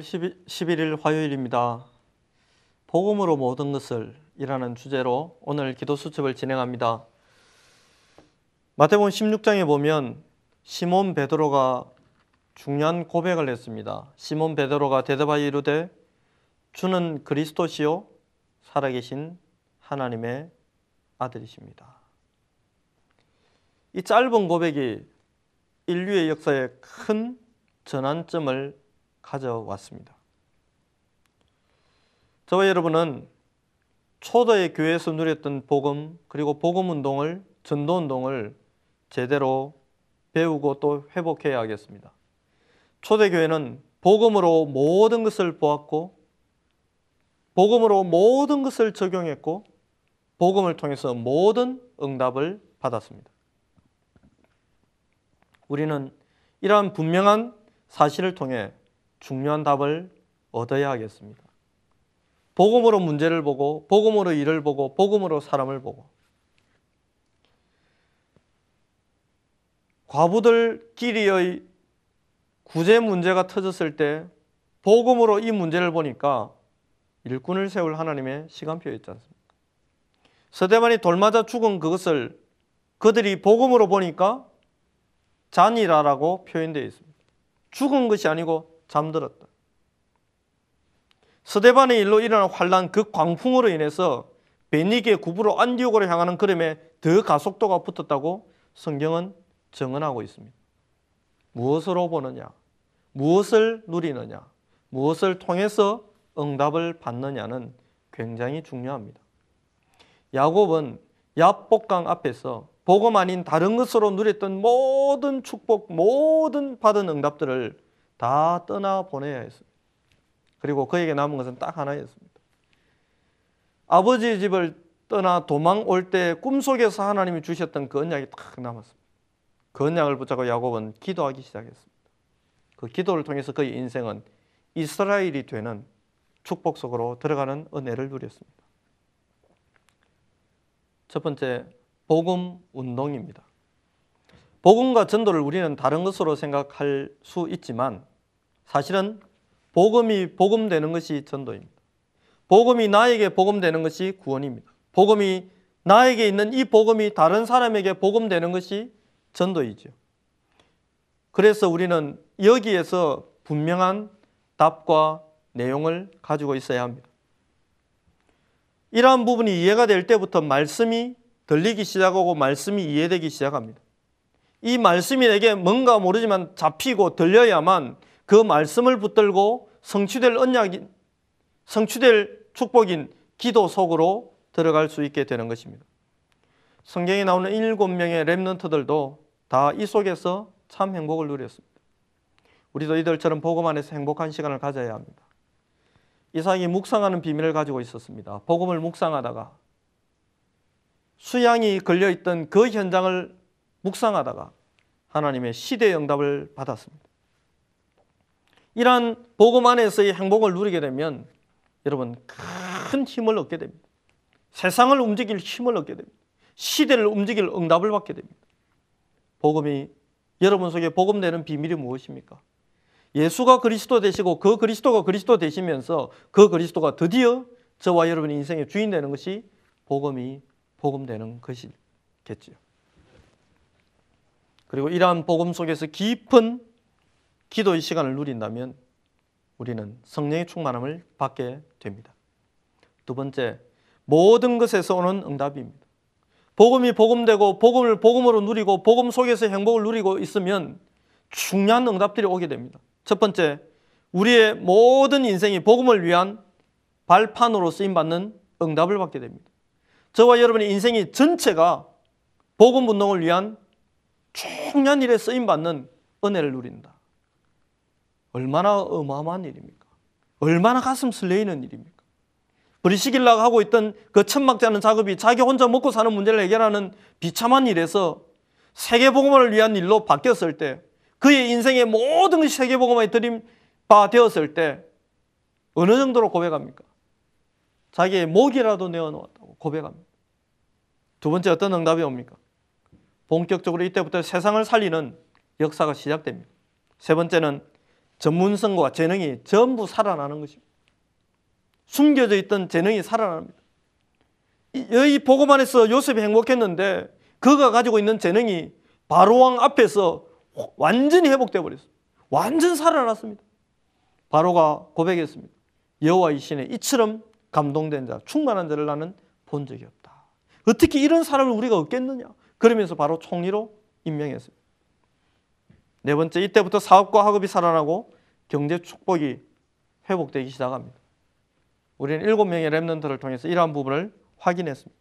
10월 11일 화요일입니다. 복음으로 모든 것을 이라는 주제로 오늘 기도 수첩을 진행합니다. 마태복음 16장에 보면 시몬 베드로가 중요한 고백을 했습니다. 시몬 베드로가 대답하여 이르되 주는 그리스도시요 살아계신 하나님의 아들이십니다. 이 짧은 고백이 인류의 역사에 큰 전환점을 가져왔습니다. 저와 여러분은 초대의 교회에서 누렸던 복음 그리고 복음 운동을 전도 운동을 제대로 배우고 또 회복해야 하겠습니다. 초대 교회는 복음으로 모든 것을 보았고 복음으로 모든 것을 적용했고 복음을 통해서 모든 응답을 받았습니다. 우리는 이러한 분명한 사실을 통해 중요한 답을 얻어야 하겠습니다. 복음으로 문제를 보고 복음으로 일을 보고 복음으로 사람을 보고 과부들끼리의 구제 문제가 터졌을 때 복음으로 이 문제를 보니까 일꾼을 세울 하나님의 시간표였지 않습니까? 서대만이 돌맞아 죽은 그것을 그들이 복음으로 보니까 잔이라라고 표현되어 있습니다. 죽은 것이 아니고 잠들었다. 서대반의 일로 일어난 환란 그 광풍으로 인해서 베니게 구부로 안디옥으로 향하는 걸음에 더 가속도가 붙었다고 성경은 증언하고 있습니다. 무엇으로 보느냐? 무엇을 누리느냐? 무엇을 통해서 응답을 받느냐는 굉장히 중요합니다. 야곱은 야복강 앞에서 복음 아닌 다른 것으로 누렸던 모든 축복, 모든 받은 응답들을 다 떠나 보내야 했습니다. 그리고 그에게 남은 것은 딱 하나였습니다. 아버지 집을 떠나 도망 올 때 꿈속에서 하나님이 주셨던 그 언약이 딱 남았습니다. 그 언약을 붙잡고 야곱은 기도하기 시작했습니다. 그 기도를 통해서 그의 인생은 이스라엘이 되는 축복 속으로 들어가는 은혜를 누렸습니다. 첫 번째, 복음 운동입니다. 복음과 전도를 우리는 다른 것으로 생각할 수 있지만 사실은 복음이 복음되는 것이 전도입니다. 복음이 나에게 복음되는 것이 구원입니다. 복음이 나에게 있는 이 복음이 다른 사람에게 복음되는 것이 전도이죠. 그래서 우리는 여기에서 분명한 답과 내용을 가지고 있어야 합니다. 이러한 부분이 이해가 될 때부터 말씀이 들리기 시작하고 말씀이 이해되기 시작합니다. 이 말씀이 내게 뭔가 모르지만 잡히고 들려야만 그 말씀을 붙들고 성취될 언약이 성취될 축복인 기도 속으로 들어갈 수 있게 되는 것입니다. 성경에 나오는 일곱 명의 렘넌트들도 다 이 속에서 참 행복을 누렸습니다. 우리도 이들처럼 복음 안에서 행복한 시간을 가져야 합니다. 이삭이 묵상하는 비밀을 가지고 있었습니다. 복음을 묵상하다가 수양이 걸려 있던 그 현장을 묵상하다가 하나님의 시대 응답을 받았습니다. 이러한 복음 안에서의 행복을 누리게 되면 여러분 큰 힘을 얻게 됩니다. 세상을 움직일 힘을 얻게 됩니다. 시대를 움직일 응답을 받게 됩니다. 복음이 여러분 속에 복음 되는 비밀이 무엇입니까? 예수가 그리스도 되시고 그 그리스도가 그리스도 되시면서 그 그리스도가 드디어 저와 여러분의 인생의 주인 되는 것이 복음이 복음 되는 것이겠죠. 그리고 이러한 복음 속에서 깊은 기도의 시간을 누린다면 우리는 성령의 충만함을 받게 됩니다. 두 번째, 모든 것에서 오는 응답입니다. 복음이 복음되고 복음을 복음으로 누리고 복음 속에서 행복을 누리고 있으면 중요한 응답들이 오게 됩니다. 첫 번째, 우리의 모든 인생이 복음을 위한 발판으로 쓰임 받는 응답을 받게 됩니다. 저와 여러분의 인생이 전체가 복음 운동을 위한 중요한 일에 쓰임 받는 은혜를 누린다. 얼마나 어마어마한 일입니까? 얼마나 가슴 설레이는 일입니까? 브리시길라가 하고 있던 그 천막 자는 작업이 자기 혼자 먹고 사는 문제를 해결하는 비참한 일에서 세계복음을 위한 일로 바뀌었을 때 그의 인생의 모든 것이 세계복음에 들임바 되었을 때 어느 정도로 고백합니까? 자기의 목이라도 내어놓았다고 고백합니다. 두 번째 어떤 응답이 옵니까? 본격적으로 이때부터 세상을 살리는 역사가 시작됩니다. 세 번째는 전문성과 재능이 전부 살아나는 것입니다. 숨겨져 있던 재능이 살아납니다. 이- 이 보고만 해서 요셉이 행복했는데 그가 가지고 있는 재능이 바로왕 앞에서 완전히 회복되어 버렸어요. 완전 살아났습니다. 바로가 고백했습니다. 여호와 이신에 이처럼 감동된 자, 충만한 자를 나는 본 적이 없다. 어떻게 이런 사람을 우리가 얻겠느냐? 그러면서 바로 총리로 임명했습니다. 네 번째, 이때부터 사업과 학업이 살아나고 경제 축복이 회복되기 시작합니다. 우리는 일곱 명의 랩런트를 통해서 이러한 부분을 확인했습니다.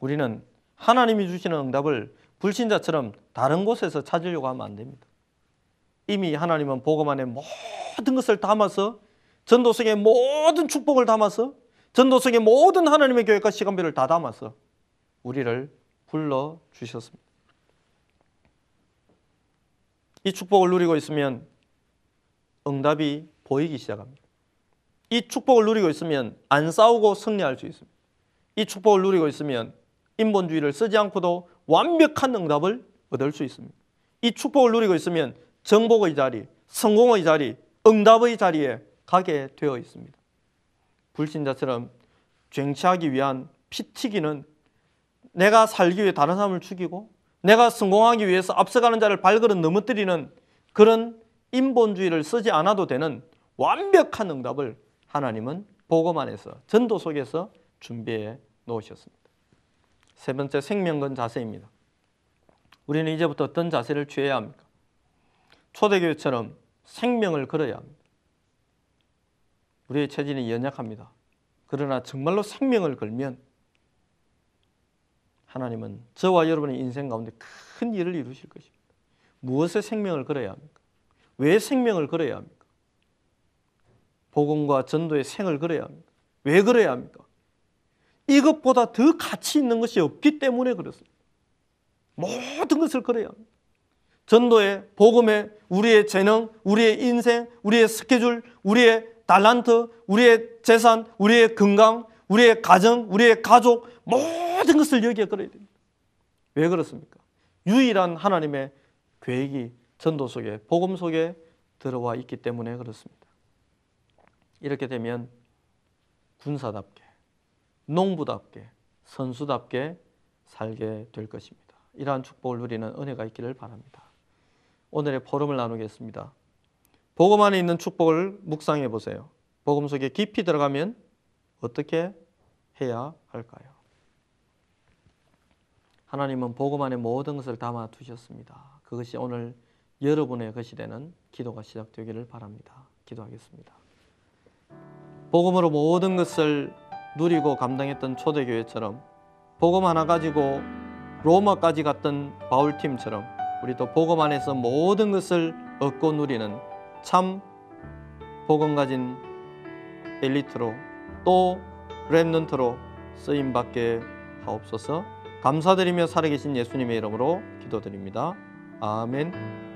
우리는 하나님이 주시는 응답을 불신자처럼 다른 곳에서 찾으려고 하면 안 됩니다. 이미 하나님은 복음 안에 모든 것을 담아서 전도성의 모든 축복을 담아서 전도성의 모든 하나님의 계획과 시간표를 다 담아서 우리를 불러 주셨습니다. 이 축복을 누리고 있으면 응답이 보이기 시작합니다. 이 축복을 누리고 있으면 안 싸우고 승리할 수 있습니다. 이 축복을 누리고 있으면 인본주의를 쓰지 않고도 완벽한 응답을 얻을 수 있습니다. 이 축복을 누리고 있으면 정복의 자리, 성공의 자리, 응답의 자리에 가게 되어 있습니다. 불신자처럼 쟁취하기 위한 피튀기는 내가 살기 위해 다른 사람을 죽이고 내가 성공하기 위해서 앞서가는 자를 발걸음 넘어뜨리는 그런 인본주의를 쓰지 않아도 되는 완벽한 응답을 하나님은 복음 안에서 전도 속에서 준비해 놓으셨습니다. 세 번째 생명건 자세입니다. 우리는 이제부터 어떤 자세를 취해야 합니까? 초대교회처럼 생명을 걸어야 합니다. 우리의 체질이 연약합니다. 그러나 정말로 생명을 걸면 하나님은 저와 여러분의 인생 가운데 큰 일을 이루실 것입니다. 무엇에 생명을 걸어야 합니까? 왜 생명을 걸어야 합니까? 복음과 전도에 생을 걸어야 합니까? 왜 걸어야 합니까? 이것보다 더 가치 있는 것이 없기 때문에 그렇습니다. 모든 것을 걸어야 합니다. 전도에, 복음에, 우리의 재능, 우리의 인생, 우리의 스케줄, 우리의 달란트, 우리의 재산, 우리의 건강, 우리의 가정, 우리의 가족 모든 것을 여기에 걸어야 됩니다. 왜 그렇습니까? 유일한 하나님의 계획이 전도 속에 복음 속에 들어와 있기 때문에 그렇습니다. 이렇게 되면 군사답게, 농부답게, 선수답게 살게 될 것입니다. 이러한 축복을 누리는 은혜가 있기를 바랍니다. 오늘의 포럼을 나누겠습니다. 복음 안에 있는 축복을 묵상해 보세요. 복음 속에 깊이 들어가면 어떻게 해야 할까요? 하나님은 복음 안에 모든 것을 담아 두셨습니다. 그것이 오늘 여러분의 것이 되는 기도가 시작되기를 바랍니다. 기도하겠습니다. 복음으로 모든 것을 누리고 감당했던 초대교회처럼 복음 하나 가지고 로마까지 갔던 바울팀처럼 우리도 복음 안에서 모든 것을 얻고 누리는 참 복음 가진 엘리트로 또 렘넌트로 쓰임 받게 하옵소서. 감사드리며 살아계신 예수님의 이름으로 기도드립니다. 아멘.